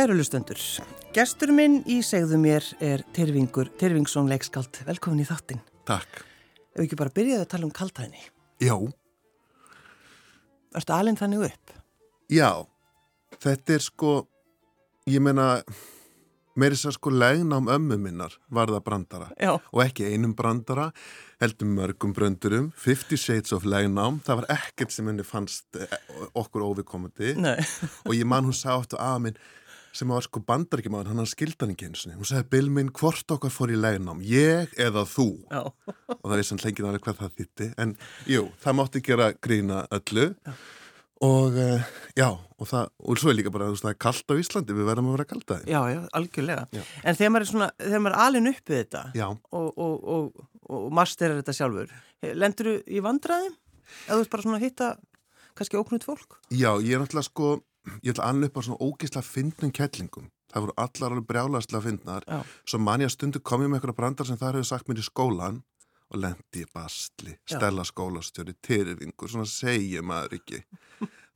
Kæru lustendur, gestur minn í segðu mér er Tyrfingur, Tyrfingsson leikskald. Velkomin í þáttinn. Takk. Ef við ekki bara byrjaði að tala um kaltæðinni. Já. Erstu alinn þannig upp? Já. Þetta er sko, ég meina, mér er þess að sko legnám ömmu minnar var það brandara. Já. Og ekki einum brandara, heldur mörgum bröndurum, 50 Shades of legnám, það var ekkert sem henni fannst eh, okkur óvikomandi. Nei. og ég man hún sá aftur að minn sem var sko bandaríkjumáður, hann hann skildan ekki eins og hún sagði, Bill minn, hvort okkar fór í legnám ég eða þú Já. og það vissi hann lengið alveg hvað það þýtti en jú, það mátti gera grína öllu já. og uh, já, og það, og svo er líka bara það er kallt á Íslandi, við verðum að vera kallt aðeins Já, já, algjörlega. Já. En þegar maður er svona, þegar maður er alinn uppið þetta Já, og, og, og, og masterar þetta sjálfur, lendur þú í vandræðum? Eða þú veist bara svona að hitta kannski óknut fólk? já, ég er náttúrulega sko ég ætla að á svona ógislega fyndnum kettlingum það voru allar alveg brjálaðslega fyndnar. Svo man ég að stundu kom ég með eitthvað brandar sem það hefur sagt mér í skólan og lendi í bastli, stella skólastjóri tyrfingur, svona segja maður ekki.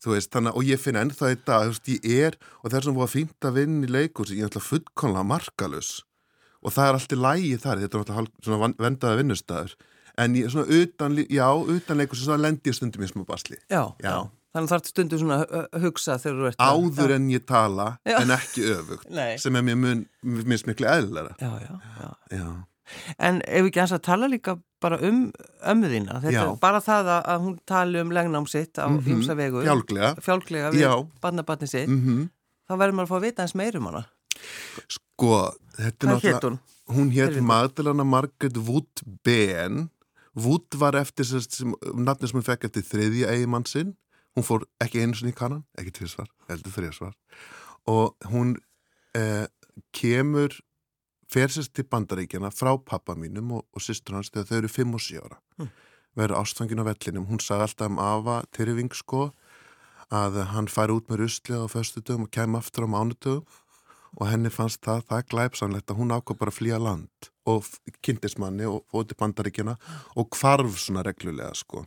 Þú veist, þannig og ég finn ennþá dag, þú veist, ég er og það er svona búið að fýnda að vinna í leikus ég er alltaf fullkonlega markalus og það er alltaf lægi þar, þetta er alltaf svona vendaða vinnustæður en ég svona utan, já, utan leikus svona lendi ég stundum í smá bastli Já, Já. Þannig þarf stundu svona að hugsa þegar þú ert að... áður en ég tala Já. en ekki öfugt Nei. sem er mér minnst miklu eðlera Já, já, já. já, En ef ekki hans að tala líka bara um ömmu þína, þetta Já. er bara það að, að hún tali um legnám sitt á Mhm. ymsa vegu, fjálglega fjálglega við barnabarni sitt, mm þá verður maður að fá að vita eins meir um hana. sko, þetta er Hvað hétt hún? hún hétt. Magdalena Margaret Wood Ben Wood var eftir sem, sem, nafni sem hún fekk eftir þriðja eigimann sinn hún fór ekki einu sinni í kannan ekki tvisvar, heldur þriðsvar og hún eh, kemur fer sérst til bandaríkjana frá pappa mínum og, og sýstur hans þegar þau eru 5 og 7 ára. Mm. verður ástfangin á vellinum. Hún sagði alltaf um Ava Tyrfing sko að hann færi út með ruslið á föstudögum og kem aftur á mánudögum. Og henni fannst það, það glæpsamlegt að hún ákvað bara að flýja land og f- kynntist manni og fóði til bandaríkjana og hvarf svona reglulega sko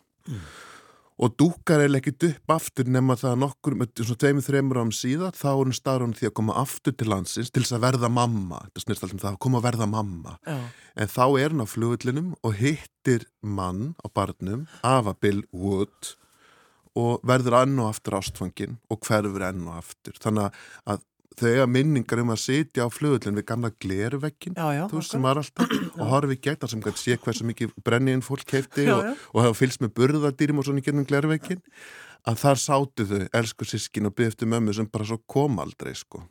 og dúkar eða ekkit upp aftur nema það að nokkur, svona tveimur þreimur árum síðan þá er hún starf hún því að koma aftur til landsins til þess að verða mamma. Þetta snýrst alltaf um það að koma að verða mamma. Já, en þá er hún á flugullinum og hittir mann á barnum Ava Bill Wood og verður enn og aftur ástfangin og hverfur enn og aftur. Þannig að eiga minningar um að sitja á flugullin við gamla glervekkin og horfi það sem gæti sé hversu mikið brenniðin fólk keipti Já, og, já. og hafa fylgst með burðadýrim og svona í gennum glervekkin að þar sátu þau, elsku sískin og byggðu mömmu sem bara svo kom aldrei sko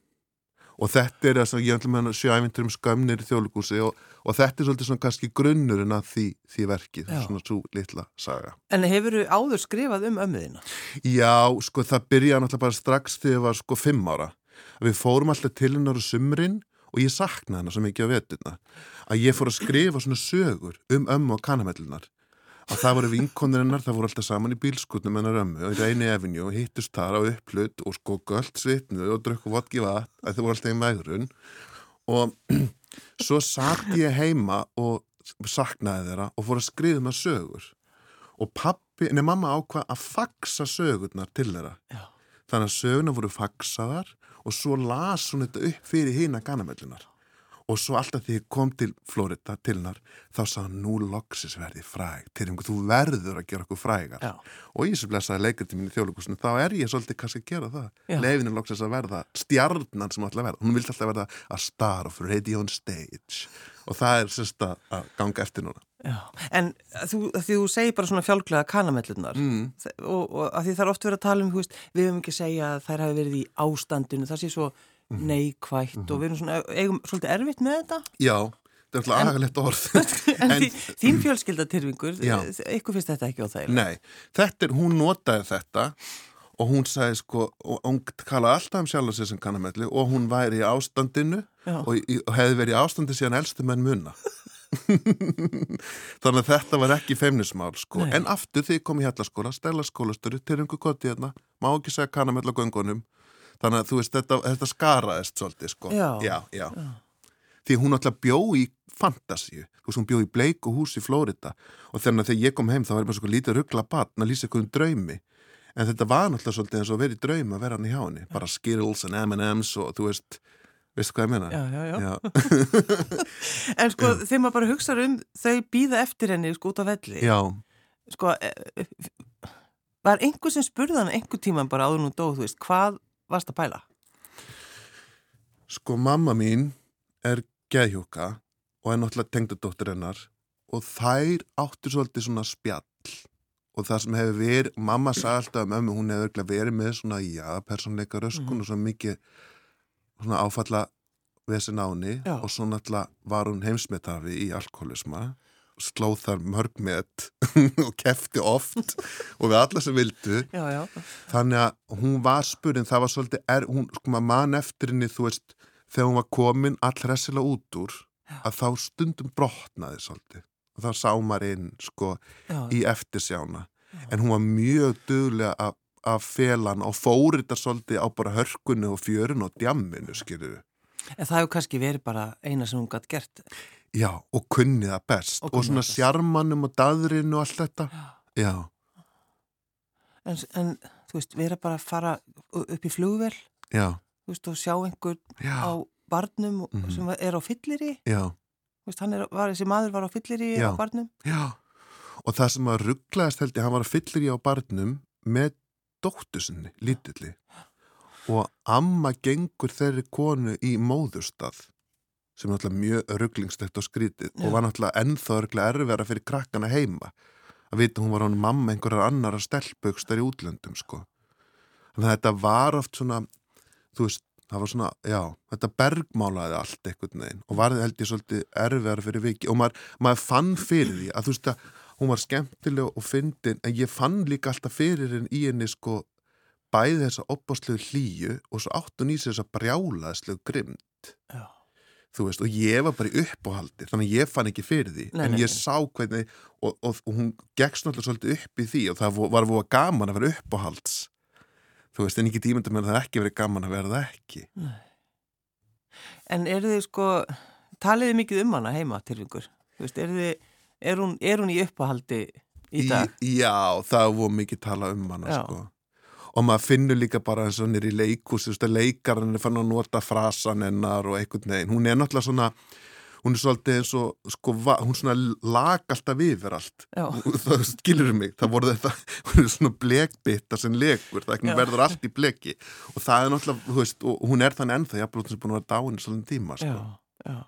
og þetta er þess að ég ætlum að sjö æfintur um skömmnir í þjóðlugúsi og, og þetta er svolítið svona kannski grunnurinn að því, því verkið, Já. svona svo litla saga. En hefur þú áður skrifað um ömmu þína? Já, sko það byrjaði náttúrulega bara strax þegar ég var sko fimm ára. Við fórum alltaf til hennar á sumrin og ég saknaði hennar svo mikið á veturna. Að ég fór að skrifa svona sögur um ömmu og kanamellunar. Að það voru vinkonir hennar, það voru alltaf saman í bílskutnum hennar ömmu og í reyni efinu og hittust þar á upplut og sko göllt svitnu og drukku vodki vatn að þau voru alltaf í megrun. Og svo satt ég heima og saknaði þeirra og fór að skrifa með sögur. Og pappi, nei mamma ákvað að faxa sögurnar til þeirra. Já. Þannig að sögurnar voru faxaðar og svo las hún þetta upp fyrir hína ganamellunar. Og svo alltaf því ég kom til Florida til hennar, þá sá hann nú loksis verði fræg, til einhver þú verður að gera okkur frægar. Já. Og í þessu blessaði leikarti mín í þjóðleikusinu, þá er ég svolítið kannski að gera það. Já. Leifinu loksis að verða stjarnan sem alltaf verða. Hún vildi alltaf verða a star of radio on stage. Og það er sérst að að ganga eftir núna. Já. En þú, því þú segir bara svona fjálglega kanamellunar Mm. og, og að því það er oft verið að tala um, veist, við höfum ekki að segja að þær hafi verið í ástandinu, það sé svo Mhm. neikvætt og við erum svona, eigum svolítið erfitt með þetta. Já, þetta er alltaf agalegt orð. En, en þín fjölskyldatyrfingur, ykkur finnst þetta ekki á þeirra? Nei, þetta er, hún notaði þetta og hún sagði sko, og hún kalaði alltaf um sjálf sig sem kannamelli og hún væri í ástandinu Já. og, í, og hefði verið í ástandi síðan elstu menn munna. Þannig að þetta var ekki feimnismál sko, Nei. en aftur því ég kom í hellaskóla, stella skólastöru, til einhver koti hérna, má ekki segja kannamell á göngunum, þannig að þú veist, þetta, þetta skaraðist svolítið sko. Já. Já, já. Því hún alltaf bjó í fantasíu, þú veist, hún bjó í bleiku hús í Flórida og þannig að þegar ég kom heim þá var ég bara svo lítið ruggla batn að lýsa einhverjum draumi en þetta var náttúrulega svolítið eins og verið draum að vera hann í hjá henni, bara Skittles and M&M's og þú veist, veistu hvað ég meina? Já, já, já. já, En sko, þegar maður bara hugsa um þau býða eftir henni sko út á velli. já. Sko, eh, var einhver sem spurði hann einhver tíman bara áður nú dóð, þú veist, hvað varst að pæla? Sko mamma mín er geðhjúka og er náttúrulega tengdadóttir hennar og þær áttu svolítið svona spjall. Og það sem hefur verið, mamma sagði alltaf um ömmu, hún hefur örugglega verið með svona, já, persónleika röskun og svona mikið svona áfalla vesen áni og svo náttúrulega var hún heimsmetafi í alkoholisma slóð þar mörgmet og kefti oft og við alla sem vildu Já, já. þannig að hún var spurinn, það var svolítið, er, hún, sko maður man eftir henni, þú veist, þegar hún var komin allressilega út úr, að þá stundum brotnaði svolítið og þá sá maður inn, sko, já. í eftirsjána, en hún var mjög duglega að að felan og fór þetta svolítið á bara hörkunni og fjörun og djamminu, skilur En það hefur kannski verið bara eina sem hún gætt gert. Já, og kunni það best Og og, svona best. sjarmanum og daðrinu og allt þetta Já, En, en þú veist, vera bara að fara upp í flugvel, já, þú veist, og sjá einhver já, á barnum Mhm. sem er á fyllir í, já þú veist, hann er, var, þessi maður var á fyllir í Já. á barnum. Já, og það sem að rugglaðist held ég, hann var að fyllir í á barnum með dóttu sinni, lítilli. Og amma gengur þeirri konu í móðurstað, sem er náttúrulega mjög rugglingslegt og skrítið Já. og var náttúrulega ennþá örglega erfvera fyrir krakkana heima. Að vita hún var hann mamma einhverjar annara stelpugstar í útlöndum, sko. Þannig að þetta var oft svona, þú veist, það var svona, já, þetta bergmálaði allt einhvern veginn og varði held ég svolítið erfiðar fyrir viki og maður, maður fann fyrir því að þú veist að hún var skemmtileg og fyndin en ég fann líka alltaf fyrir henn í henni sko bæði þessa opáslegu hlýju og svo átt hún í sig þessa brjálaðslegu grimm Já. Þú veist og ég var bara í uppáhaldi þannig að ég fann ekki fyrir því Nei, en nei, ég nei. sá hvernig og, og, og hún gegst náttúrulega svolítið upp í því og það var voða gaman að vera uppáhalds þú veist en ekki tímynda með að það ekki verið gaman að vera það ekki En eru þið sko, talið þið mikið um hana heima til ykkur? Þú veist, eru þið, er hún, er hún í uppahaldi í dag? já, það var mikið tala um hana Já. sko og maður finnur líka bara eins og hann er í leikus leikarinn er fann að nota frasan hennar og einhvern veginn, hún er náttúrulega svona hún er svolítið eins og sko, hún svona lag alltaf yfir allt það skilur mig, það voru þetta hún er svona blekbitta sem legur það verður allt í bleki og það er náttúrulega, þú veist, og hún er þannig ennþá jafnblótt sem búin að vera dáin svolítið tíma sko. Já, já.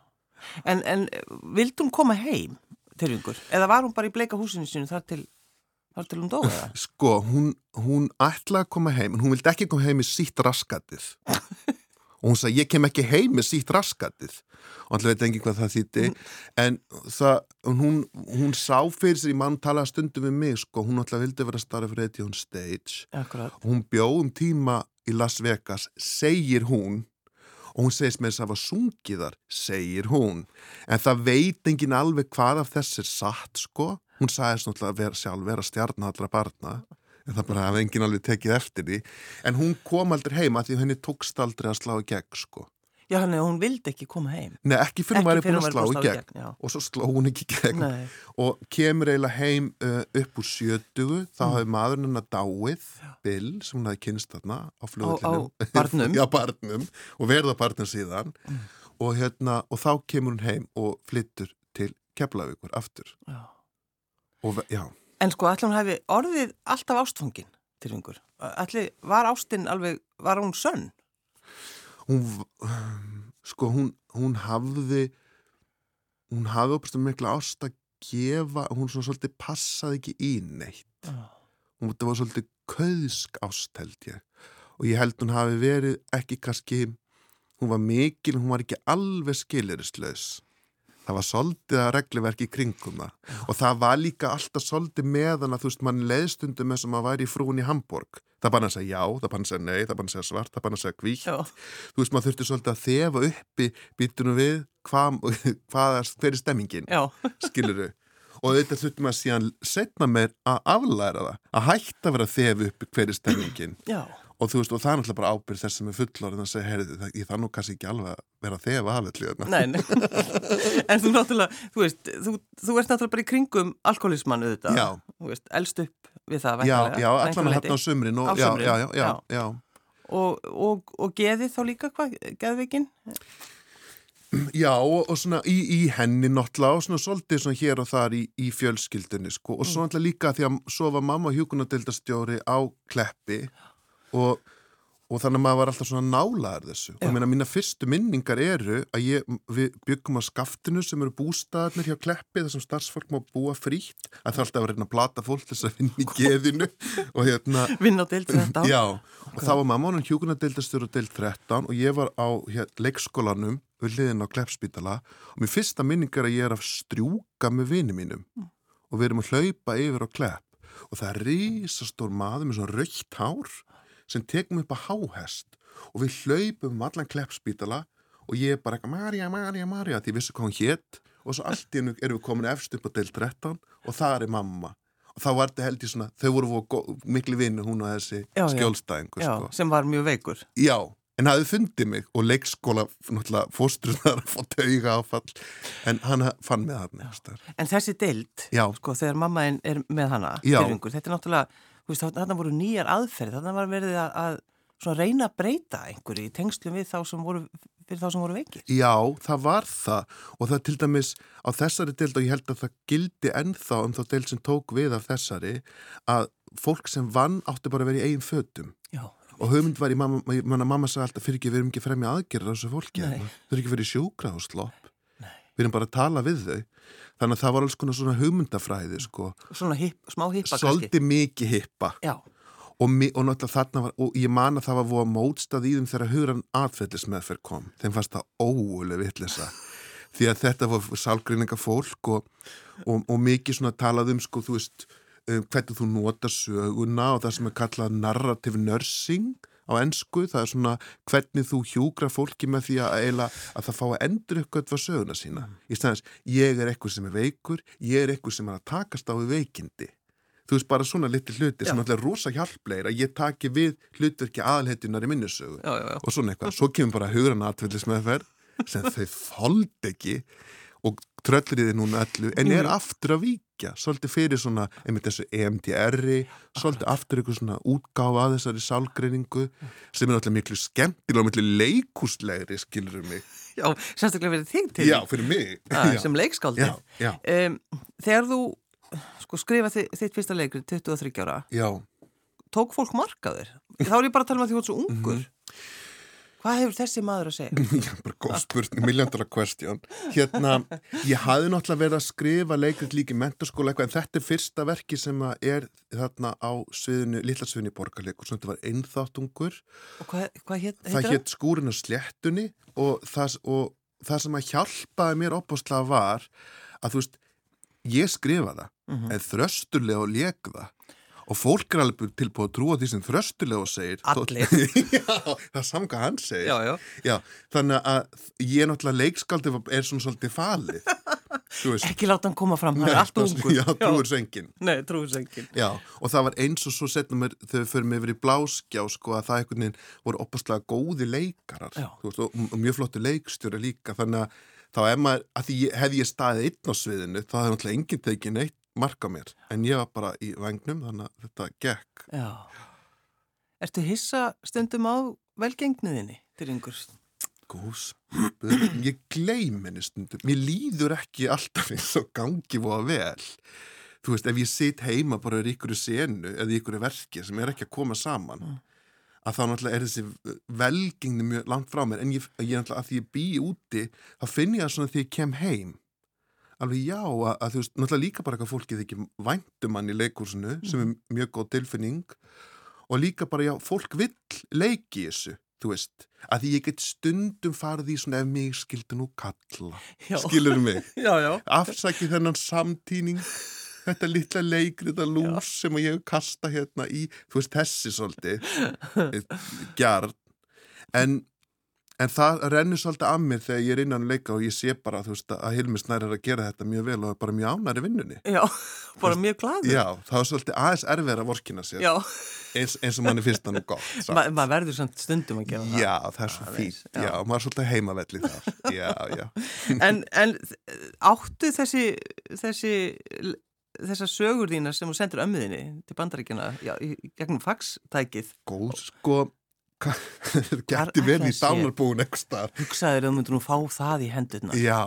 En, en vildi hún koma heim til ykkur? Eða var hún bara í bleika húsinu sinu þar til, þar til hún dói eða? Sko, hún, hún ætlaði að koma heim en hún vildi ekki koma heim með sítt raskatið. Og hún sagði, ég kem ekki heim með sítt raskatið. Og alltaf veit ekki hvað það þýtti en það, hún, hún sá fyrir sér í mann talaði stundum við mig sko, hún alltaf vildi vera starf fyrir Etión Stage. Akkurat. hún bjóð um tíma í Las Vegas, segir hún. Og hún segist með þess að hafa sungiðar, segir hún. En það veit engin alveg hvað af þess er satt sko hún sagðist náttúrulega að vera, sjálf vera stjarnallra barna en það bara hafa engin alveg tekið eftir því en hún kom aldrei heima því henni tókst aldrei að slá í gegn sko Já, hann, hún vildi ekki koma heim. Nei, ekki fyrir hún væri búin að slá í gegn já. og svo sló hún ekki gegn Nei, og kemur eiginlega heim uh, upp úr sjötugu, þá Mm. hafi maðurinn hennar dáið, Bill, sem hún hafi kynst þarna á flugvöldinum. Á- á barnum. Já, barnum, og verða barnum síðan. Mm. Og, hérna, og þá kemur hún heim og flyttur til Keflavíkur aftur. já. Og, En sko, allir hún hefði orðið alltaf ástfangin til yngur. Allir, var ástin alveg, var hún sönn? hún, sko, hún, hún hafði, hún hafði opastum mikla ást að gefa, hún svona svolítið passaði ekki í neitt. Já. hún var svolítið köðsk ást held ég og ég held hún hafi verið ekki kannski hún var mikil, hún var ekki alveg skilirislaus það var svolítið að regluverki í kringum það og það var líka alltaf svolítið meðan að þú veist, mann leiðstundum með sem að væri í frún í Hamburg það bara að segja já, það bara að segja nei, það bara að segja svart það bara að segja Já. þú veist, maður þurfti svolítið að þefa uppi býtunum við hvað, hvað er, hver er stemmingin Já. skiluru og þetta þurftum að síðan setna meir að aflæra það, að hætta að vera þef upp hverju stemmingin Já. Og þú veist, og það er náttúrulega bara ábyrð þess sem er fullorðin að segja, heyrðu, það, ég það nú kannski ekki alveg að vera þef afalli þarna. Nei, nei. en þú náttúrulega, þú veist, þú, þú ert náttúrulega bara í kringum alkoholismann auðvitað. Já. Þú veist, elst upp við það Já, væntanlega, já, að allan að hérna á sumrin og, Á já, sumrin, já, já, já, já. já. og, og, og geðið þá líka hvað, geðveikin? Já, og, og svona í, í henni náttúrulega og svona svolítið svona hér og þar í, í fjölskyldunni sko og svo náttúrulega líka því að svo var mamma hjúkunadeildastjóri á kleppi og, og þannig að maður var alltaf svona nálaðar þessu. Og Já. ég meina mína fyrstu minningar eru að ég, við byggum á skaftinu sem eru bústaðarnir hjá kleppi þar sem starfsfólk má búa frítt. Að það alltaf að reyna að plata fólk þess að vinna í geðinu. Og hérna Vinn á deild þetta Já, og það var mamma hún hjúkunadeildastjóri deild 13 og ég var á hér, leikskólanum við hliðin á Kleppspítala og mér fyrsta minning er að ég er að strjúka með vini mínum og við erum að hlaupa yfir á Klepp. Og það er risastór maður með svona raukt hár sem tekum upp að háhest og við hlaupum um allan Kleppspítala og ég er bara eitthvað Marja, Marja, Marja því ég vissi hvað hún hétt og svo allt í hennu erum við komin efst upp á del 13 og það er mamma og þá var þetta held ég svona, þau voru miklu vinnu hún og þessi skjólstæðingu sko. sem var mjög veikur. Já, en hafði fundið mig og leikskóla, náttúrulega, fóstrunar að fá tauga áfall, en hann fann einhvers staðar. En þessi deild, sko, þegar mamma þín er með yngur, þetta er náttúrulega, þarna voru nýjar aðferð, þarna var verið að, að svona reyna að breyta einhverju í tengslum við þá sem voru, fyrir þá sem voru veikir. já, það var það. Og það til dæmis á þessari deild og ég held að það gildi ennþá um þá deild sem tók við af þessari að fólk sem vann átti bara að vera í eigin fötum. Já, og hugmynd var í mamma, manna mamma sagði alltaf fyrir ekki við erum ekki fremja aðgerðar á þessu fólki hérna. þau eru ekki fyrir sjúkrahúslopp við erum bara að tala við þau. Þannig að það var alls konar svona hugmyndafræði sko, svona hip, smá hippa kannski. svolítið mikið hippa. Og, mi- og náttúrulega þarna var, og ég man að það var voða mótstað í þeim þegar hugran atfellismeðferð kom, þeim fannst það óuleg vitlisa, því að þetta var sálgreininga fólk og, og, og mikið svona talað um sko, þú veist, um, hvernig þú notar söguna og það sem er kallað narrative nursing á ennsku, það er svona hvernig þú hjúgra fólki með því að, eiginlega, að það fá að endur eitthvað var söguna sína. Í stæðans, ég er eitthvað sem er veikur, ég er eitthvað sem er að takast á við veikindi. Þú veist, bara svona litli hluti Já. sem alltaf er rosa hjálplegir að ég taki við hlutverki aðalheitunar í minnusögu já, já, og svona eitthvað. Svo kemur bara hugran atvillismeðferð sem þau þóld ekki og tröllriði núna öllu en er aftur að víkja svolítið fyrir svona, einmitt þessu EMDR-i svolítið aftur eitthvað svona útgáfa að þessari sálgreiningu sem er náttúrulega miklu skemmtilega og miklu leikúslegri skilur mig. Já, sérstaklega verið þig til. Já, fyrir mig. Ah, Já. sem leikskáldi. Já, já, Um, þegar þú sko, skrifa þi, þitt fyrsta leikur 23 ára, já. tók fólk markaður? Þá er ég bara að tala um að því þú ert svo ungur. Mhm. Hvað hefur þessi maður að segja? Já, bara góð spurning, million dollar question. Hérna, ég hafði náttúrulega verið að skrifa leikrit líki menturskóla eitthvað, en þetta er fyrsta verki sem er þarna á í borgarleikur, sem þetta var einþáttungur. Og hvað, hvað hétt, Það hétt skúrin á sléttunni og það, og það sem að hjálpaði mér opáslega var að þú veist, ég skrifa það, Mhm. en þrösturlega og það. Og fólk er alveg tilbúið að trúa því sem þrösturlega segir. Allir. já, það er saman hvað hann segir. Já, já. Þannig að ég náttúrulega leikskaldi er svona svolítið falið. Ekki láta hann koma fram, hann er allt ungur. Já, trúur sengin. Og það var eins og svo setnum við förum yfir í bláskjá, sko, að það einhvern veginn voru opastlega góði leikarar. Veist, og, og mjög flottu leikstjóri líka, þannig að þá er maður, að því hefði ég staðið einn á sviðinu, þá hefði náttúrulega enginn tekið neitt marka mér. En ég var bara í vagnum, þannig að þetta gekk. Já. Ertu hissa stundum á velgengniðinni til yngur? Góð spurning, ég gleym henni stundum. Mér líður ekki alltaf eins og gangi voða vel. Þú veist, ef ég sitt heima bara í ykkur senu eða í ykkur verki sem er ekki að koma saman, að þá náttúrulega er þessi velgengni mjög langt frá mér. En ég, ég náttúrulega, að því ég bý úti, þá finn ég það svona því ég kem heim. Alveg já, að, að þú veist, náttúrulega líka bara eitthvað fólkið ekki væntum mann í leikursinu, sem er mjög góð tilfinning og líka bara, já, fólk vill leiki þessu, þú veist, að því ég get stundum farið í svona ef mig skildi nú kalla, Já. skilur mig, Já, já. afsækið þennan samtíning, þetta litla leikrita lús sem ég hef kasta hérna í, þú veist, þessi svolítið, gjarn, en, en það rennur svolítið af mér þegar ég er innan að leika og ég sé bara, veist, að Hilmi Snær er að gera þetta mjög vel og er bara mjög ánæri vinnunni. Já, bara mjög glaður. Já, það er svolítið aðeins erfið að vorkina sér, Já, eins, eins og manni finnst það nú gott. Ma, maður verður samt stundum að gera það. Já, það er svo fínt, já, já. maður er svolítið heimavelli þar, já, já. En, en áttu þessi, þessi þessar sögur þína sem þú sendur ömmuðinni til í gegnum faxtækið Góð, sko, gæti vel í dánarbúin eitthvað starf. Hugsaður að þú myndir nú fá það í hendurna. Já,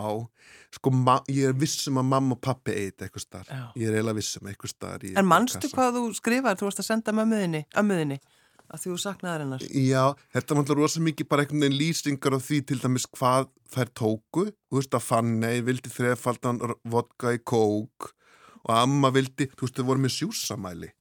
sko, ég er vissum að mamma og pappi eitt eitthvað starf. Ég er eiginlega vissum eitthvað starf. En mannstu hvað þú skrifar? Þú varst að senda ömmuðinni, ömmuðinni, að þú saknaði hennar. Já, þetta var alltaf rosa mikið bara einhvern veginn lýsingar á því til dæmis hvað þær tóku. Þú veist að Fanny vildi þrefaldan vodka í kók og amma vildi, þú veist, þau voru með sjúsamæli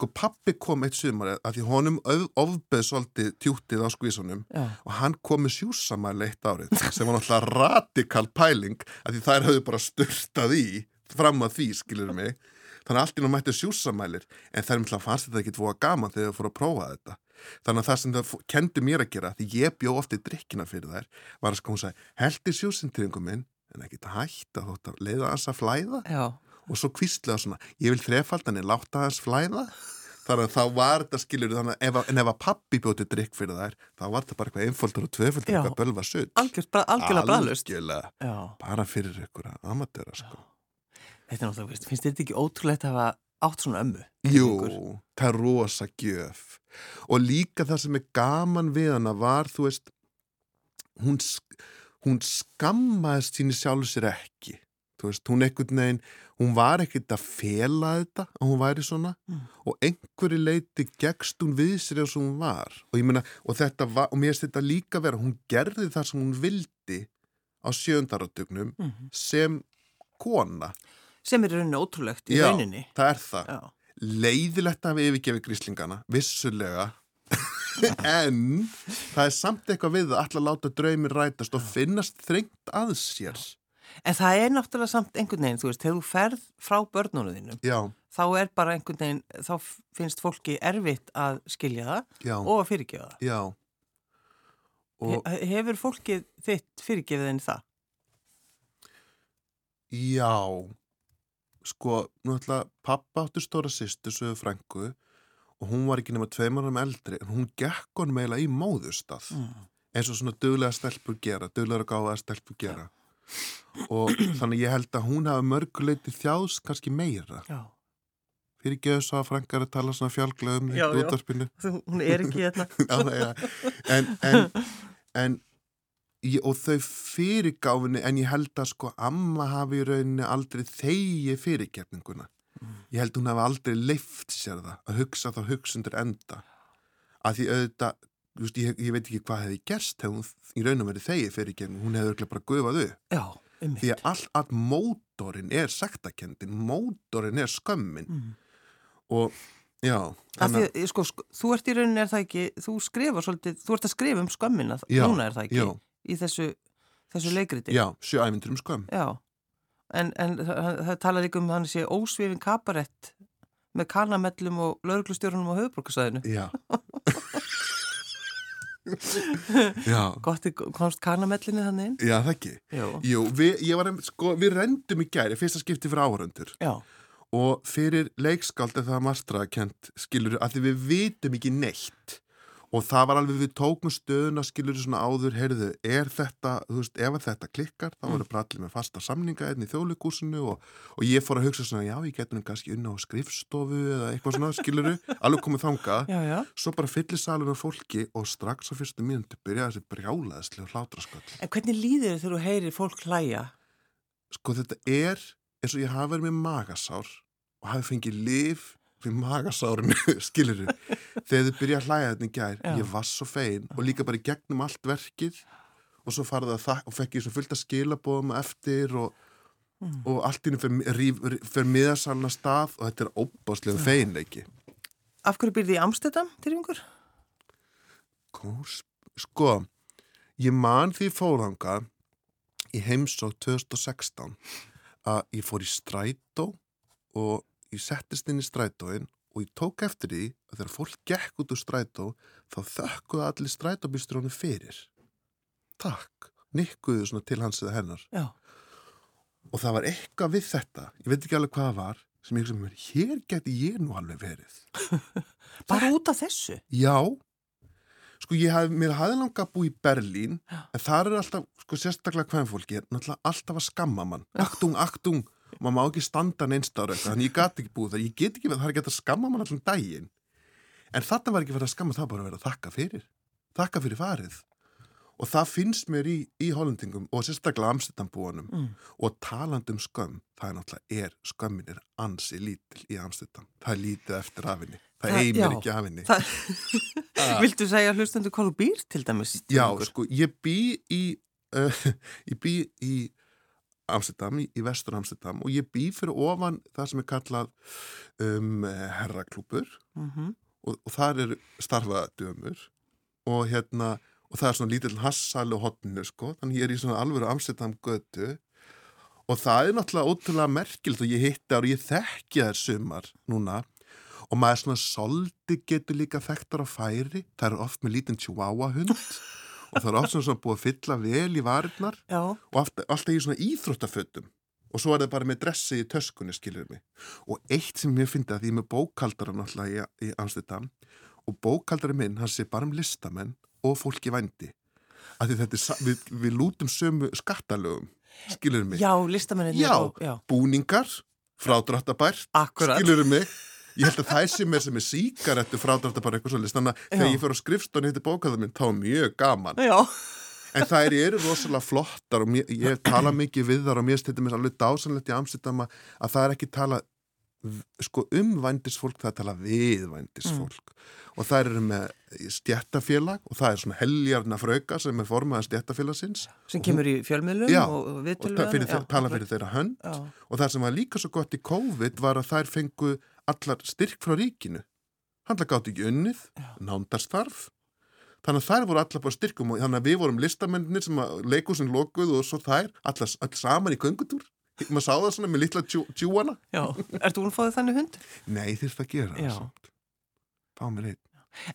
sko pappi kom eitt sumar að því honum ofbeð svolítið tjútið á skvísunum Já. og hann kom með sjúsamæli eitt árið sem var náttúrulega radikal pæling að því þær höfðu bara störtað í fram að því, skilur mig. Þannig að allt í náttúrulega mætti sjúsamælir en þær myndið fannst þetta ekki tvoga gaman þegar þau fóru að prófa þetta. Þannig að það sem það kendi mér að gera því ég bjó ofta í drikkina fyrir þær var að sko hún sagði, heldi sjúsintryngum minn en ekki þetta hægt að þótt að leiða þess að flæða. Já og svo kvistlega svona, ég vil þrefaldan en láta þess flæða. Þannig að þá var þetta að ef, en ef að pappi bjóti drikk fyrir þær þá var þetta bara eitthvað einföldur og tveföldur eitthvað bölva sutt algjörlega bræðlust bara fyrir ykkur amatera sko. Þetta er náttúrulega, finnst þetta ekki ótrúlegt að hafa átt svona ömmu? Jú, það er rosa gjöf. Og líka það sem er gaman við hana var, þú veist hún, hún skammaðist síni sjálf sér ekki þú veist, hún ekkert neginn, hún var ekkert að fela þetta að hún væri svona mm. og einhverju leiti gegst hún við sér eins og hún var og ég meina, og þetta var, og mér finnst þetta líka vera, hún gerði það sem hún vildi á sjöndarátögnum mm. sem kona. Sem er rauninni ótrúlegt í Já, rauninni. Það er það. Já. Leiðilegt að við yfirgefi gríslingana, vissulega, en það er samt eitthvað við að alltaf láta draumir rætast og finnast þrengt að sér. En það er náttúrulega samt einhvern veginn, þú veist, þegar þú ferð frá börnunum þínum, Já. þá er bara einhvern veginn, þá finnst fólki erfitt að skilja það Já. og að fyrirgefa það. Já. Og... He hefur fólkið þitt fyrirgefið enn það? Já. Sko, ætla, pappa áttu stóra sýstu, sögur frængu, og hún var ekki nema tveimarum eldri, en hún gekk honum eiginlega í móðustaf, mm. eins og svona döglega stelpur gera, döglega gáða stelpur gera. Já og þannig ég held að hún hafa mörguleiti þjáðs kannski meira. Já. fyrir þess að Frankar að tala svona fjálglega um þetta útvarpinu. Hún er ekki hérna. En, en, en ég, og þau fyrirgáfinni en ég held að sko amma hafi í rauninni aldrei þegi fyrirgefninguna. Mm. ég held hún hafi aldrei leift sér það að hugsa þá hugsundur enda. Að því auðvitað Just, ég, ég veit ekki hvað hefði gerst hefði hún í raun og verið þegi fyrir ekki hún hefði bara gufaðu því að all að mótorinn er sektakendin, mótorinn er skömmin. Mm. og já því, sko, sko, þú ert í rauninni er það ekki þú skrifa svolítið, þú ert að skrifa um skömmina já, núna er það ekki, já. í þessu þessu leikriti Já, sjöævindur um skömm. Já, en, en það, það talar ekki um hann sé ósvifin kabarett með kanamellum og lauruglustjórnum á höfuborgarsæðinu Já Gott, komst karnamellinu þannig inn? Já, það ekki. Jú, Jú við, var, sko, við rendum í gæri, fyrsta skipti fyrir áhöröndur. Já. Og fyrir leikskáld er það marstrakent, skilur, að við vitum ekki neitt og það var alveg við tókum stöðuna skilur svona áður, heyrðu, er þetta þú veist, ef þetta klikkar, þá verður bara allir með fasta samninga enn í þjóðleikúsinu og, og ég fór að hugsa svona, já, ég getur kannski unna á skrifstofu eða eitthvað svona, skiluru alveg komið þanga, já, já. svo bara fyllir salun af fólki og strax á fyrstu mínundu byrja þessi brjálaðislega hlátraskall En hvernig líður þau þú heyrir fólk hlæja? Sko þetta er eins og ég hafi verið með magasár og hafi fengið liv fyrir magasárinu, skilur þið þegar þið byrja að hlæða þetta í gær Já. ég var svo fein og líka bara í gegnum allt verkið og svo farið það og fekk ég svo fullt að skilabóðum eftir og, mm. og allt ínum fyrir, miðasalna stað og þetta er óbáslega feinleiki Af hverju byrði í Amstedam til yngur? Sko ég man því fórhanga í heimsók 2016 að ég fór í strætó og ég settist inn í strætóin og ég tók eftir því að þegar fólk gekk út úr strætó þá þökkuðu allir strætóbýstrónu fyrir. Takk, nikkuðu svona til hans eða hennar. Já. Og það var eitthvað við þetta, ég veit ekki alveg hvað það var, sem ég sem verið, hér geti ég nú alveg verið. Bara út af þessu? Já. Sko ég haf, mér hafði langa að bú í Berlín, Já. en það er alltaf, sko sérstaklega hvem fólki, náttúrulega alltaf að skamma mann. Aktung, aktung og maður má ekki standa neinst ára eitthvað, þannig ég gati ekki búið það, ég get ekki, það er ekki að skamma mann allan daginn en þetta var ekki verið að skamma, það var bara að vera að þakka fyrir þakka fyrir farið og það finnst mér í, í hollendingum og sérstaklega Amsterdambúanum Mm. og talandum skömm, það er náttúrulega er skömmin er ansi lítil í Amsterdam það er lítið eftir afinni það eimir já. ekki afinni Það, viltu segja hlustendur hvað þú býr til dæmis? Já, sko, ég bý í uh, ég bý í Amsterdam, í, í vestur Amsterdam og ég bý fyrir ofan það sem er kallað um, herraklúpur Mhm. og, og þar er starfaðdömur og hérna og það er svona lítill hassal og hotninu sko, þannig ég er í svona alvöru Amsterdam götu. Og það er náttúrulega ótrúlega merkilt og ég hitti ár og ég þekki þær sumar núna. Og maður svona soldi getur líka þekktar á færi, það er oft með lítinn chihuahua hund og það er oft svona, svona búið að fylla vel í varirnar Já, og alltaf, alltaf í svona íþróttafötum. Og svo er það bara með dressi í töskunni skilur mig. Og eitt sem mér finnst að því ég með bókaldara náttúrulega í, í Amsterdam og bókaldari minn, hann sé bara um listamenn og fólki vændi. Að þetta er, við, við lútum sömu skattalögum, skilur mig. Já, listamenninni Já. búningar, frádráttabært akkurat. skilur mig ég held að það sé mér sem er síkarettu frádráttabært eitthvað svolítið, þannig að þegar Já. ég fyrir á skrifstónu hitti bókaldari minn, þá er mjög gaman. Já, En þær eru rosalega flottar og mér, ég tala mikið við þar og mér stýttir mér alveg dásanlegt í Amsterdam að að það er ekki tala sko um vændisfólk, það er tala við vændisfólk. Og þær eru með stjættafélag og það er svona heljarna frauka sem er formaðan stjættafélagsins sem kemur í fjölmiðlum Já, og, og og við fyrir, þeir, tala fyrir þeirra hönd. Já, og það sem var líka svo gott í COVID var að þær fengu allar styrk frá ríkinu. Handla gátt ekki unnið, nándarstarf. Þannig að þær voru allar bara styrkum og þannig að við vorum listamennir sem að leikusin lokuð og svo þær allar, allar saman í göngutúr. Maður sá það svona með litla tjúana. Já, ertu þið þannig hund? nei þyrst að gera það samt. Fá mér einn.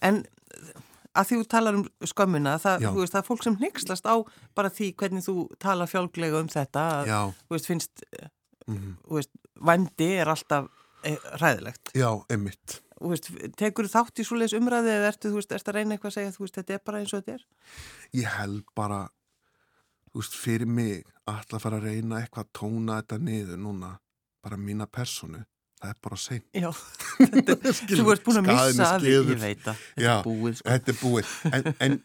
En að því þú talar um skömmina, það, veist, það er fólk sem hnyggslast á bara því hvernig þú talar fjálglega um þetta, að, veist, finnst, mm, þú veist, vændi er alltaf eh, hræðilegt. já, emmitt Þú veist, tekur þátt í svoleiðis umræði eða ertu, þú veist, ertu að reyna eitthvað að segja, þú veist, þetta er bara eins og þetta er? ég held bara þú veist, fyrir mig alltaf að fara að reyna eitthvað að tóna þetta niður núna, bara mína personu það er bara sein Já, þú ert búin að missa af því, ég veit að þetta Já, er búið, sko. Þetta er búið, en, en,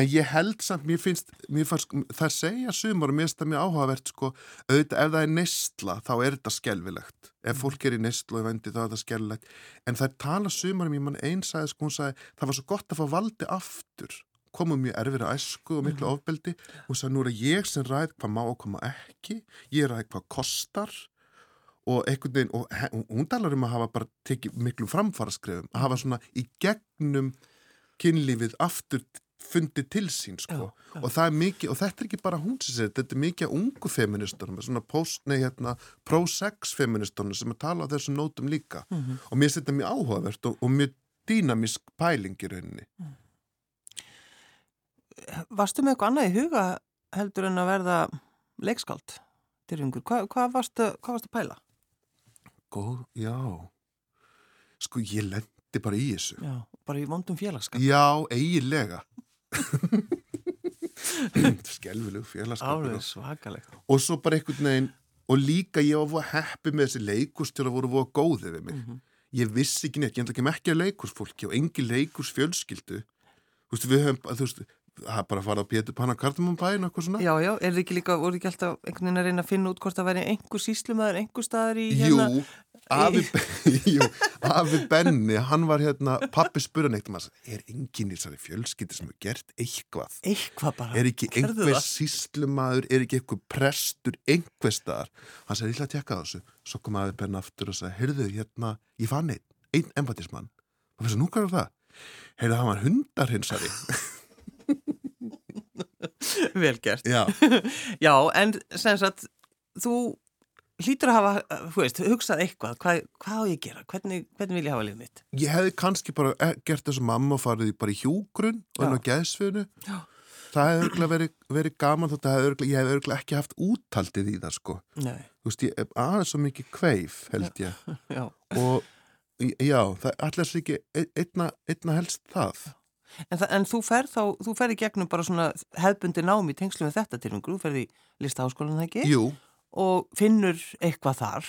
en ég held samt, mér finnst, mér fannst, það segja sumar og mér finnst það mjög áhugavert, sko, auðvitað ef það er neistla, þá er þetta skelvilegt. Ef fólk er í neistla og vendi, þá er þetta skelvilegt. En það tala sumar um, ég mann einn sagði, sko, hún sagði, það var svo gott að fá valdi aftur, komum mjög erfir að æsku og miklu ofbeldi, hún sagði, nú er ég sem ræð hvað má og hvað má ekki, ég ræð hvað kostar, og einhvern veginn, og hún- talar um að hafa bara tekið miklu framfaraskrefum, að hafa svona í gegnum kynlífið aftur fundið til sín sko Já, já. og það er mikið, og þetta er ekki bara hún sem segir, þetta er mikið af ungu feministunum svona post, nei hérna pro-sex feministunum sem að tala á þessum nótum líka Mhm. og mér finnst þetta mjög áhugavert og, og mjög dýnamisk pæling í rauninni Varstu með eitthvað annað í huga heldur en að verða? Dyrfingur, hvað, hvað, varstu, hvað varstu að pæla? Góð, já sko ég lendi bara í þessu Já, bara í vondum félagskap. Já, eiginlega Skelvilegu félagskapur Alveg svakaleg. og svo bara einhvern veginn og líka ég var að heppi með þessi leikustjóra voru voru góðið við mig Mhm. ég vissi ekki neitt, ég ætla ekki að leikursfólki og engi leikurs fjölskyldu þú veist, við höfum, þú veist það er bara að fara á Pétur Panna Kardamanbæin og eitthvað svona Já, já, er þið ekki líka, voru ekki alltaf einhvern veginn að reyna að finna út hvort það væri einhver síslumæður, einhver staðar í hérna? Afi, jú, afi Benni, hann var hérna, pappi spurði neitt um að er enginn í þessari fjölskyldi sem hefur gert eitthvað? Eitthvað bara. Er ekki einhver síslumadur, er ekki einhver prestur, einhver staðar? Hann sagði, ég ætla að tjekka þessu. Svo kom afi Benni aftur og sagði, heyrðu, hérna, ég fann einn, einn embatismann. Og þessi, nú hvað er það? Heyrðu, það var hundarhinsari. Vel gert. Já, Já, en sem sagt, þú hlýtur að hafa, þú veist, hugsað eitthvað, hvað, hvað á ég að gera? Hvernig, hvernig vil ég hafa lífið mitt? ég hefði kannski bara eh, gert þessu mamma og farið bara í hjúgrun og enn á. Já. Það hefði örgulega verið, verið gaman þótt að hefði örugglega- ég hefði örgulega ekki haft úttaldið í það, sko. Nei, Þú veist, ég er aðeins svo mikið kveif, held ég. já. og já, það er allir sér ekki ein- einna, einna helst það En, þa- en þú ferð þá, þú ferð í gegnum bara svona hefbundi nám í tengslu með þetta tilfingur, þú ferð í listaháskólan það ekki Jú, og finnur eitthvað þar.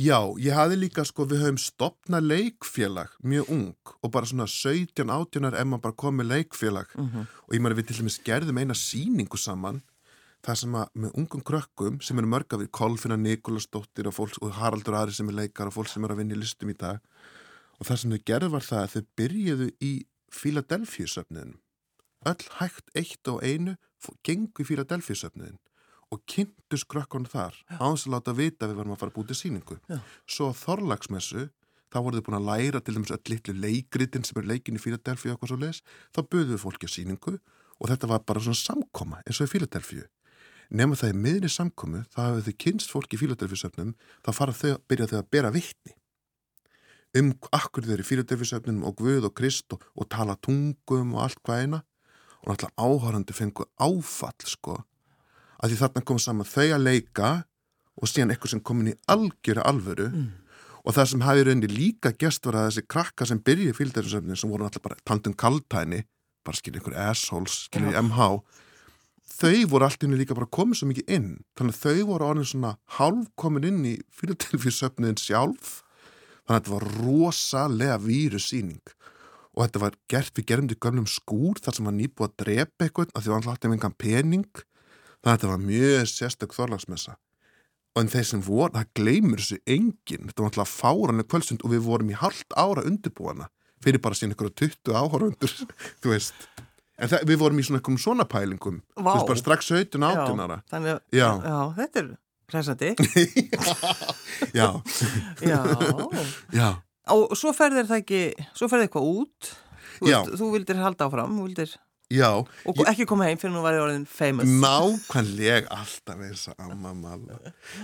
Já, ég hafði líka sko, við höfum stopnað leikfélag mjög ung og bara svona 17-18 ef maður bara kom með leikfélag Mhm. og ég maður við til dæmis gerðum eina síningu saman það sem að með ungum krökkum sem eru mörg af því Kolfina Nikolasdóttir og, fólks, og Haraldur Ari sem er leikar og fólk sem er að vinna í listum í dag og það sem þau gerðu var það að þau byrjuðu í Philadelphia söfniðin öll hægt eitt og einu gengu í Philadelphia söfniðin og kynntust krökkunum þar áðans að láta vita að við varum að fara að búti síningu Já. svo á Þorlagsmessu þá voru þau búin að læra til dæmis öll litlu leikritin sem er leikin í Philadelphia og eitthvað svo leis þá buðuðu fólki að síningu og þetta var bara svona samkoma eins og í Philadelphia nema það í miðri samkomu þá hafið þau kynst fólki í Philadelphia söfnum þá fara þau, byrja þau að bera vittni um akkur eru í Philadelphia söfnum og Guð og Krist og, og tala tungum og allt hvað eina. Og náttúrulega áhörandi fengu áfall sko að því þarna kom saman þau að leika og síðan eitthvað sem komin í algjöra alvöru og það sem hafi rauninni líka gest var að þessi krakka sem byrjuði fylgdæðarsöfnin sem voru náttúrulega bara tandum kaltæni bara skilja einhver assholes, skilja í MH þau voru allt inni líka bara komið svo mikið inn. Þannig að þau voru orðin svona hálf komin inn í fylgdæðarsöfnin sjálf. Þannig að þetta var rosalega vírusýning. Og þetta var gert, við þetta í gömlum skúr þar sem var nýbúið að drepa eitthvað því að hann hlætti með engan pening þetta var mjög sérstök þorlagsmessa og en þeir sem voru, það gleymur þessu enginn, þetta var alltaf fáranlega kvöldsund og við vorum í halvt ára undirbúana fyrir bara síðan ykkur 20 áhörundur þú veist en það, við vorum í svona einhverjum svona pælingum þú Vá. veist bara strax 17 18 ára Þannig að, Já. já, þetta er hressandi. já, já. já, Og svo ferðir það ekki, svo ferðir eitthvað út. Þú, Já. veist, þú vildir halda áfram, þú vildir, já og ekki koma heim fyrir nú var ég orðin famous. Nákvæmlega alltaf eins og amma malla.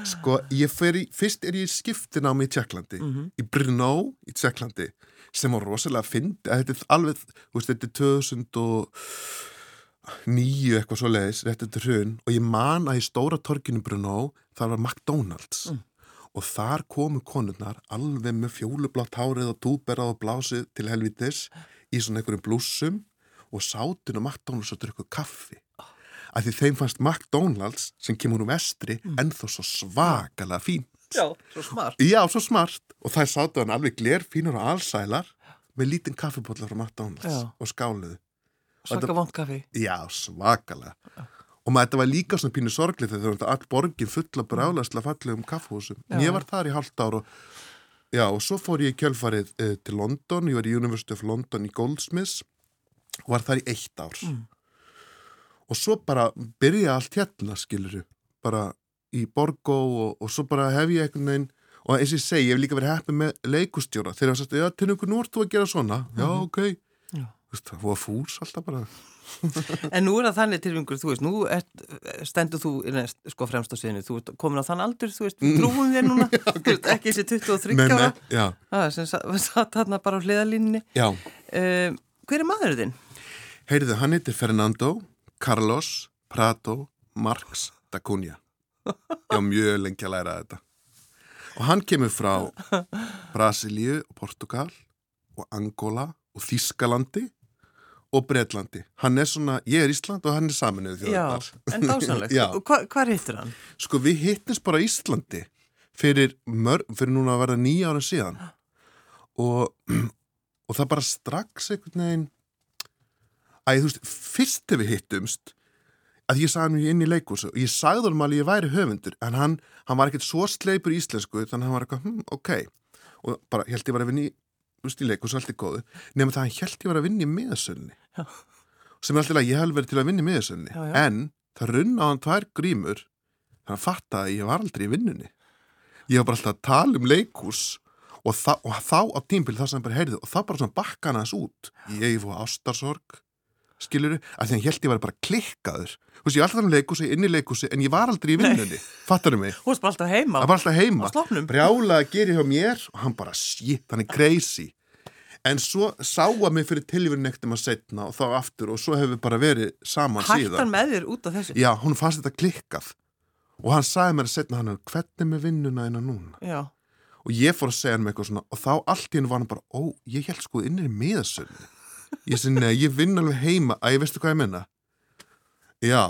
Sko, ég fer í, fyrst er ég í skiptinámi í Tjekklandi, í Brno í Tjekklandi, sem var rosalega fyndi, að þetta er alveg, þú veist, þetta er 2009 eitthvað svo leiðis, þetta er hrun, og ég man að í stóra torginu Brno, það var McDonalds. Og þar komu konurnar alveg með fjólublátt hárið og túberað og blásið til helvitis í svona einhverjum blússum og sátin og McDonalds og drukku kaffi að því þeim fannst McDonalds sem kemur úr vestri mm. ennþá svo svakalega fín Já, svo smart. já, svo smart og þær sátu hann alveg gler fínur og allsælar með lítinn kaffibólla frá McDonalds Já. og skáluðu Svaka vond kaffi. já, svakalega og maður þetta var líka svona pínu sorglið þegar þetta all borgin fulla brálasla fallegum kaffhúsum en Já. ég var þar í halvt ár og já, og svo fór ég kjölfarið uh, til London, ég var í University of London í Goldsmiths og var þar í eitt ár. Mm. og svo bara byrja allt hérna skiluru, bara í Borgó og, og svo bara hef ég einhvern veginn og eins og ég segi, ég hef líka verið heppið með leikustjóra þegar það sagt, já, til einhvern nú ert þú að gera svona. Já, ok, Já. Þú veist, það var fús alltaf bara. En nú er það þannig tilvingur, þú veist, nú ert, stendur þú neð, sko fremst á sviðinu, þú ert komin á þann aldur, þú veist, trúum þér núna, þú veist, ekki þessi 23 Nei, ára, já, það sem sa- satt þarna bara á hliðalínni. já. Uh, hver er maður þinn? Heyrðu, hann heitir Fernando Carlos Prato Marx da Cunha. Ég var mjög lengi að læra þetta. Og hann kemur frá Brasilíu og Portugal og Angola og Þískalandi og Breitlandi. Hann er svona, ég er Ísland og hann er saminuð Já, þjóðar. en dásanlegt. Já. Hva, hvað hittir hann? Sko, við hittist bara á Íslandi fyrir, mör, fyrir núna að vera nýja ára síðan. Og, og það bara strax einhvern veginn að þú veist, fyrst þegar við hittumst að ég sagði hann inn í leikúsu og ég sagði honum alveg að ég væri höfundur en hann, hann var ekkert svo sleipur í íslensku þannig að hann var eitthvað, hm, ok. Og bara held ég var að vinna í, leikúsu allt í góðu, nema það hann held ég var að vinna í miðasölni sem er alltaf að ég hef verið til að vinna í miðasölni en það runna á hann tvær grímur þannig að fatta að ég var aldrei í vinnunni. Ég var bara alltaf að tala um leikús og, og þá á tímbil það sem hann bara heyrði og þá bara svona bakka hann aðeins út ég fóð ástarsorg skiluru, að því hann held ég var bara klikkaður. Þú veist, ég var alltaf um leikúsi, inn í leikúsi en ég var aldrei í vinnunni, fattar mig? Þú varst bara alltaf heima. var alltaf heima, brjála að gera hjá mér og hann bara, shit, hann er crazy. En svo sá að mig fyrir tilvíðin ektum að setna og þá aftur og svo hefur við bara verið saman Hættan síðan. með þér út af þessu. já, hún fannst þetta klikkað. Og hann sagði mér að setna hann hvernig með vinnuna eina núna? Já. og ég fór að segja hann með eitthvað svona og þá allt í hennu var hann bara, ó, ég held sko innir í miðasölni ég segi, nei, ég vinn alveg heima að ég veistu hvað ég menna já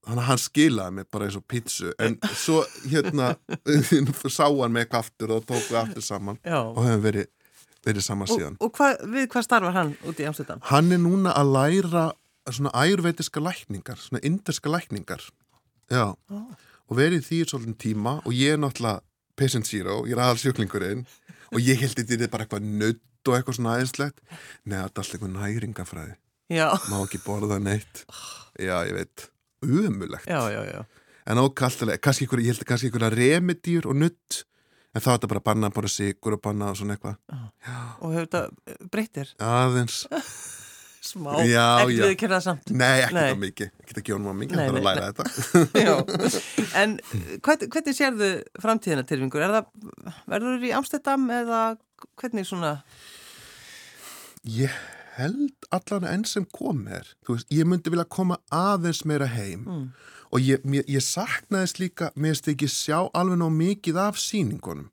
Þannig að hann skilaði mig bara eins og pítsu en svo hérna sá hann mig eitthvað aftur og tók við aftur saman Já. og hefum verið, verið saman Og, síðan. og hva, við hvað starfar hann út í Amsterdam? Hann er núna að læra svona ærveitiska lækningar, svona inderska lækningar. Já. Og verið því svolítið tíma og ég er náttúrulega patient zero, ég er aðal sjúklingurinn og ég held þetta bara eitthvað nutt og eitthvað svona aðeinslegt. Nei, þetta er alltaf eitthvað næringafræði. Já, Má ekki borða neitt. Já, ég veit. Umulegt. já, já, já. En ókallilega, kannski ykkur, ég held að kannski ykkur remedýr og nutt. En þá er þetta bara að banna bara sigur og banna og svona eitthvað. Og hefur þetta breytir Aðeins. smá, Já, ekki já. við kera það samt. Nei, ekki Nei. það mikið. Ekki það gjónum að mikið, Nei, það er að læra þetta. Já, en hvern, hvernig sérðu framtíðina tilvingur? Er það, verður þú í Amsterdam eða hvernig svona, Ég held allan enn sem kom er. Veist, ég myndi vilja koma aðeins meira heim Mm. og ég, mér, ég saknaðist líka, mér finnst ekki sjá alveg ná mikið af sýningunum.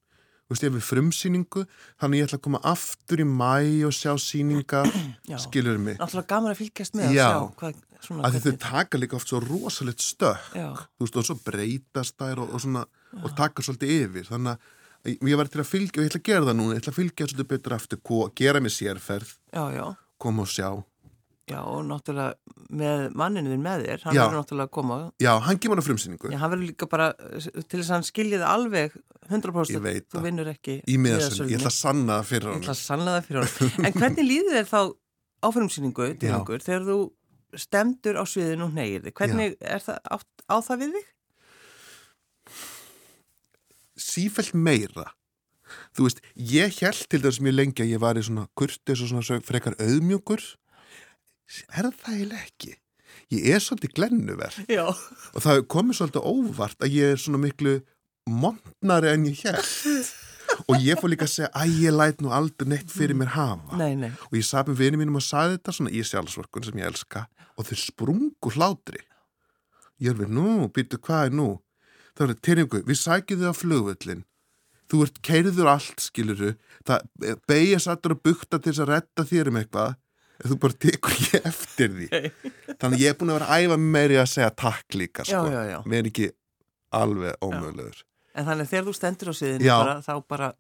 Þú veist, ég hef við frumsýningu, þannig ég ætla að koma aftur í mæ og sjá sýningar, Já. skilur mig. náttúrulega gaman að fylgjast með Já. að sjá hvað, svona, því þau taka líka oft svo rosalegt stökk. Já, þú veist, og svo breytast þær og, og svona, og taka svolítið yfir þannig að ég var til að fylgja og ég ætla að gera það núna, ég ætla að fylgja svolítið betur aftur ko- gera mig sérferð, já, já. koma og sjá Já, og náttúrulega með manninu þinn með þér, hann Já. verður náttúrulega að koma. já, hann kemur á frumsýningu Já, hann verður líka bara, til þess að hann skilji það alveg 100% Ég veit þú vinnur ekki í miðasölu, ég ætla að sanna það fyrir Ég hann ætla að sannlega það fyrir hann. En hvernig líður þér þá áfrumsýningu, dýringur, þegar þú stemdur á sviðinu og neyir þig? Hvernig er það á, á það við þig? Sífælt meira. Þú veist, ég held til þess mjög lengi að ég var í svona kurtis og svona svo frekar auðmjúkur. Er það eiginlega ekki? Ég er svolítið glennuverð Já. og það komið svolítið óvart að ég er svona miklu montnari en ég held og ég fór líka að segja að ég læt nú aldrei neitt fyrir mér hafa Nei, nei. og ég sað með vinið mínum og saði þetta svona í sjálfsvorkun sem ég elska. Og þau sprungu hlátri. Ég er við, nú, býttu hvað er nú það er teiringu, við sækjum þau á flugvöllin þú ert keiriður allt skiluru, það beigja sattur að bukta til þess að retta þér um eitthvað þú bara tekur ég eftir því. Þannig ég er búin að vera æfa meiri að segja takk líka sko, við erum ekki alveg ómögulegur. En þannig þegar þú stendur á bara, þá bara,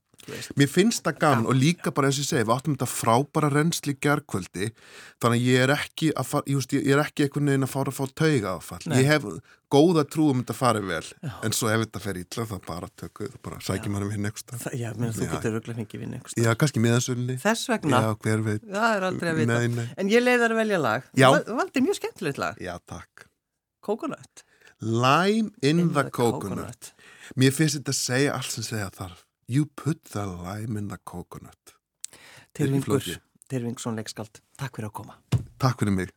Mér finnst það gaman og líka bara eins og ég segi, við áttum þetta frábæra reynsli gerkvöldi, þannig að ég er ekki að fara, ég, ég er ekki einhvern veginn að fara að fá tauga áfall. Nei. Ég hef góða trú um þetta farið vel, en svo ef þetta fer ítla þá bara tökum við, bara sækjum maður um hinn eitthvað. já, menn, þú Já. getur röglega fengið vinni einhvers Já, kannski miðansölni. Þess vegna, Já, hver veit. það er aldrei að vita. Nei, nei. En ég leiði þar að velja lag. Já. Þú valdi mjög skemmtilegt lag. Já, takk. Coconut. Lime in, the, coconut. Mér finnst þetta að segja allt sem segja þarf. You put the lime in the coconut. Tyrfingur, flókið. Tyrfingsson leikskald. Takk fyrir að koma. Takk fyrir mig.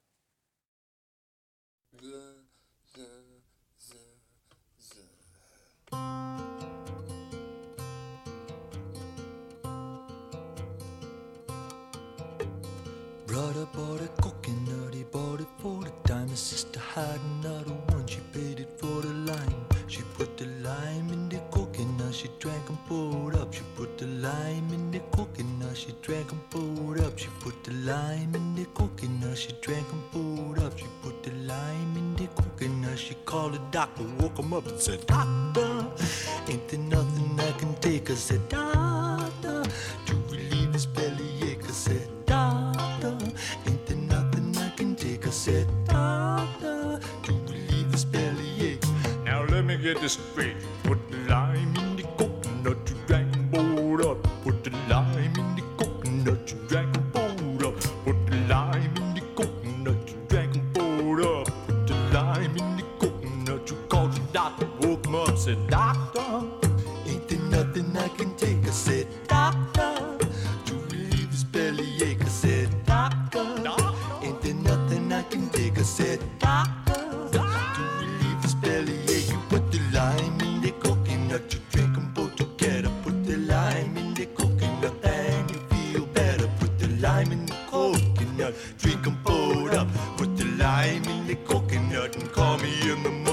Brother bought a coconut, he bought it for the dime. His sister had another one, she paid it for the lime. She put the lime in the coconut, she drank and poured up. She put the lime in the coconut, she drank and poured up. She put the lime in the coconut, she drank and poured up. She put the lime in the coconut, she called the doctor, woke him up and said, Doctor, ain't there nothing I can take? I said, Doctor, to relieve his bellyache. I said, Doctor, ain't there nothing I can take? I said, Doctor, to relieve his bellyache. Now let me get this straight. In the morning.